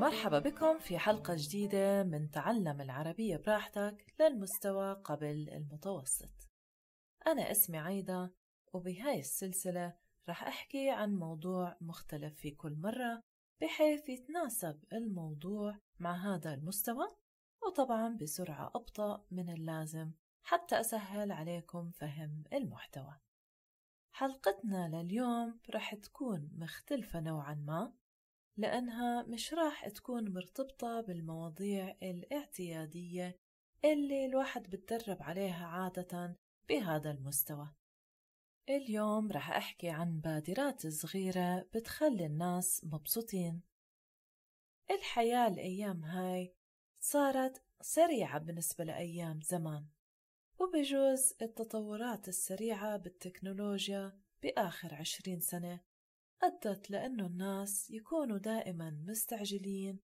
مرحبا بكم في حلقة جديدة من تعلم العربية براحتك للمستوى قبل المتوسط. أنا اسمي عايدة وبهاي السلسلة رح أحكي عن موضوع مختلف في كل مرة بحيث يتناسب الموضوع مع هذا المستوى وطبعا بسرعة أبطأ من اللازم حتى أسهل عليكم فهم المحتوى. حلقتنا لليوم رح تكون مختلفة نوعا ما لأنها مش راح تكون مرتبطة بالمواضيع الاعتيادية اللي الواحد بتدرب عليها عادة بهذا المستوى. اليوم رح أحكي عن بادرات صغيرة بتخلي الناس مبسوطين. الحياة الأيام هاي صارت سريعة بالنسبة لأيام زمان وبجوز التطورات السريعة بالتكنولوجيا بآخر عشرين سنة. أدت لأنه الناس يكونوا دائما مستعجلين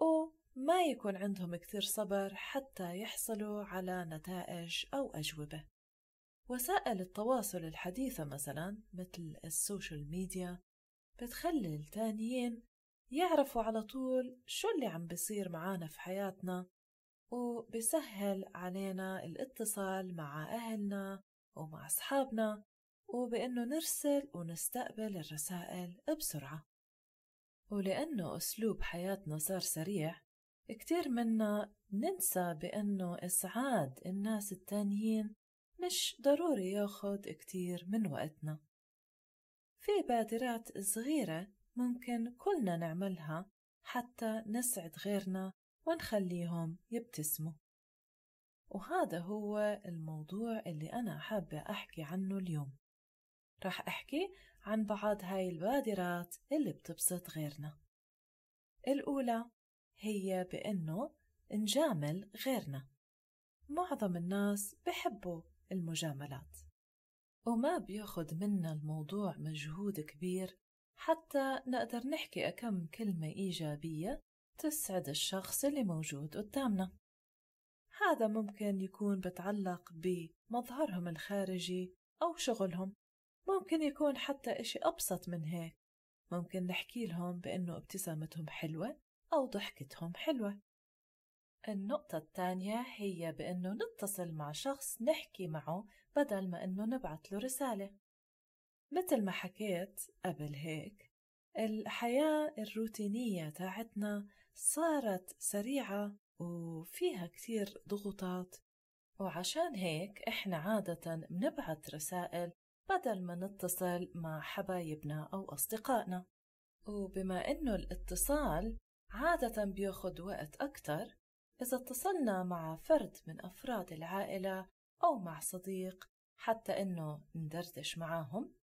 وما يكون عندهم كثير صبر حتى يحصلوا على نتائج أو أجوبة. وسائل التواصل الحديثة مثلا مثل السوشيال ميديا بتخلي التانيين يعرفوا على طول شو اللي عم بيصير معانا في حياتنا وبسهل علينا الاتصال مع أهلنا ومع أصحابنا وبأنه نرسل ونستقبل الرسائل بسرعة. ولأنه أسلوب حياتنا صار سريع كتير منا ننسى بأنه إسعاد الناس التانيين مش ضروري ياخد كتير من وقتنا. في بادرات صغيرة ممكن كلنا نعملها حتى نسعد غيرنا ونخليهم يبتسموا. وهذا هو الموضوع اللي أنا حابة أحكي عنه اليوم. رح أحكي عن بعض هاي البادرات اللي بتبسط غيرنا. الأولى هي بأنه نجامل غيرنا. معظم الناس بحبوا المجاملات. وما بياخد منا الموضوع مجهود كبير حتى نقدر نحكي أكم كلمة إيجابية تسعد الشخص اللي موجود قدامنا. هذا ممكن يكون بتعلق بمظهرهم الخارجي أو شغلهم. ممكن يكون حتى إشي أبسط من هيك. ممكن نحكي لهم بأنه ابتسامتهم حلوة أو ضحكتهم حلوة. النقطة الثانية هي بأنه نتصل مع شخص نحكي معه بدل ما أنه نبعت له رسالة. مثل ما حكيت قبل هيك الحياة الروتينية تاعتنا صارت سريعة وفيها كثير ضغوطات. وعشان هيك إحنا عادة بنبعت رسائل بدل ما نتصل مع حبايبنا أو أصدقائنا. وبما إنه الاتصال عادة بياخد وقت أكتر إذا اتصلنا مع فرد من أفراد العائلة أو مع صديق حتى إنه ندردش معاهم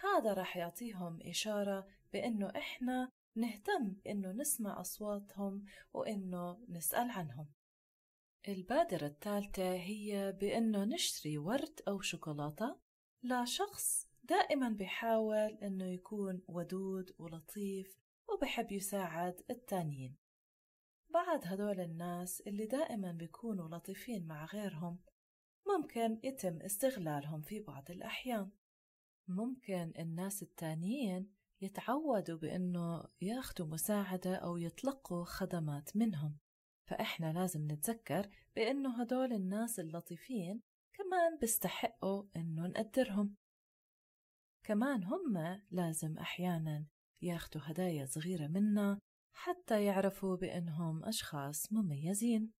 هذا راح يعطيهم إشارة بإنه إحنا نهتم إنه نسمع أصواتهم وإنه نسأل عنهم. البادرة الثالثة هي بإنه نشتري ورد أو شوكولاتة لشخص دائما بيحاول إنه يكون ودود ولطيف وبحب يساعد التانيين. بعد هدول الناس اللي دائما بيكونوا لطيفين مع غيرهم ممكن يتم استغلالهم في بعض الأحيان. ممكن الناس التانيين يتعودوا بأنه ياخدوا مساعدة أو يتلقوا خدمات منهم. فإحنا لازم نتذكر بأنه هدول الناس اللطيفين كمان بيستحقوا إنه نقدرهم. كمان هم لازم أحيانا ياخدوا هدايا صغيرة منا حتى يعرفوا بأنهم أشخاص مميزين.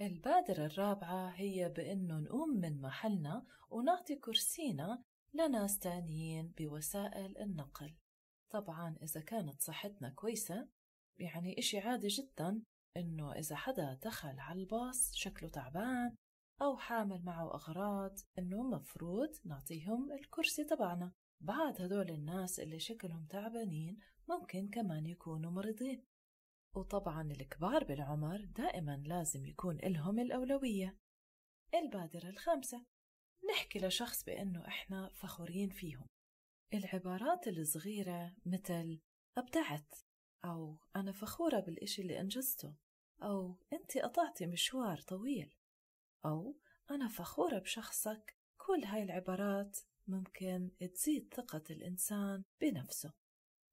البادرة الرابعة هي بأنه نقوم من محلنا ونعطي كرسينا لناس تانيين بوسائل النقل. طبعا إذا كانت صحتنا كويسة يعني إشي عادي جدا إنه إذا حدا دخل على الباص شكله تعبان أو حامل معه أغراض إنه مفروض نعطيهم الكرسي تبعنا. بعد هدول الناس اللي شكلهم تعبانين ممكن كمان يكونوا مريضين. وطبعا الكبار بالعمر دائما لازم يكون إلهم الأولوية. البادرة الخامسة. نحكي لشخص بأنه إحنا فخورين فيهم. العبارات الصغيرة مثل أبدعت أو أنا فخورة بالإشي اللي أنجزته أو أنت قطعتي مشوار طويل. أو أنا فخورة بشخصك. كل هاي العبارات ممكن تزيد ثقة الإنسان بنفسه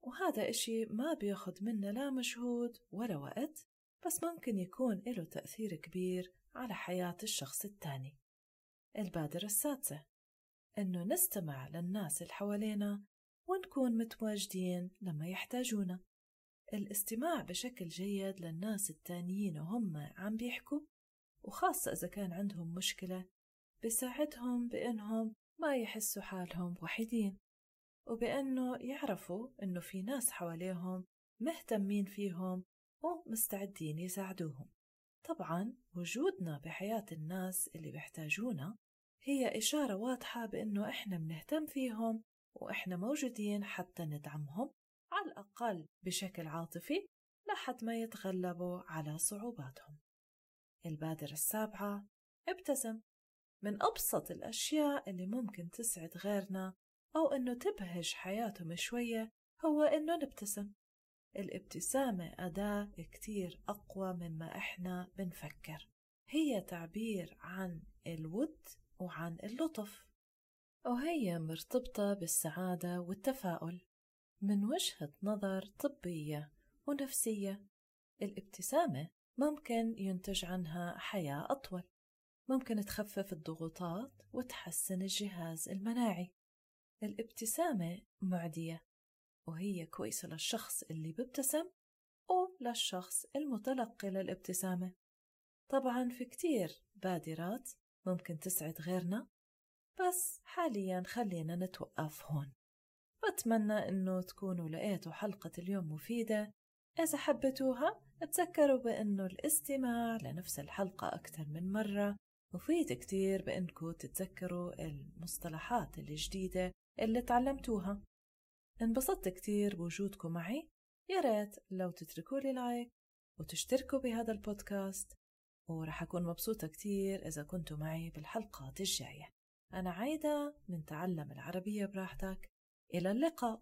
وهذا إشي ما بياخد منا لا مجهود ولا وقت بس ممكن يكون له تأثير كبير على حياة الشخص التاني البادرة السادسة إنه نستمع للناس اللي حوالينا ونكون متواجدين لما يحتاجونا. الاستماع بشكل جيد للناس التانيين وهم عم بيحكوا وخاصة إذا كان عندهم مشكلة بساعدهم بإنهم ما يحسوا حالهم وحيدين وبأنه يعرفوا إنه في ناس حواليهم مهتمين فيهم ومستعدين يساعدوهم. طبعا وجودنا بحياة الناس اللي بيحتاجونا هي إشارة واضحة بإنه إحنا بنهتم فيهم وإحنا موجودين حتى ندعمهم على الأقل بشكل عاطفي لحد ما يتغلبوا على صعوباتهم. البادرة السابعة ابتسم. من أبسط الأشياء اللي ممكن تسعد غيرنا أو إنه تبهج حياتهم شوية هو إنه نبتسم. الابتسامة أداة كتير أقوى مما إحنا بنفكر. هي تعبير عن الود وعن اللطف. وهي مرتبطة بالسعادة والتفاؤل. من وجهة نظر طبية ونفسية الابتسامة ممكن ينتج عنها حياة أطول. ممكن تخفف الضغوطات وتحسن الجهاز المناعي. الابتسامة معدية وهي كويسة للشخص اللي بيبتسم وللشخص المتلقي للابتسامة. طبعا في كتير بادرات ممكن تسعد غيرنا بس حاليا خلينا نتوقف هون. بتمنى إنه تكونوا لقيتوا حلقة اليوم مفيدة إذا حبيتوها تذكروا بأنه الاستماع لنفس الحلقة أكثر من مرة مفيد كتير بأنكم تتذكروا المصطلحات الجديدة اللي تعلمتوها. انبسطت كتير بوجودكم معي. يا ريت لو تتركوا لي لايك وتشتركوا بهذا البودكاست. ورح أكون مبسوطة كتير إذا كنتوا معي بالحلقات الجاية. أنا عايدة من تعلم العربية براحتك. إلى اللقاء.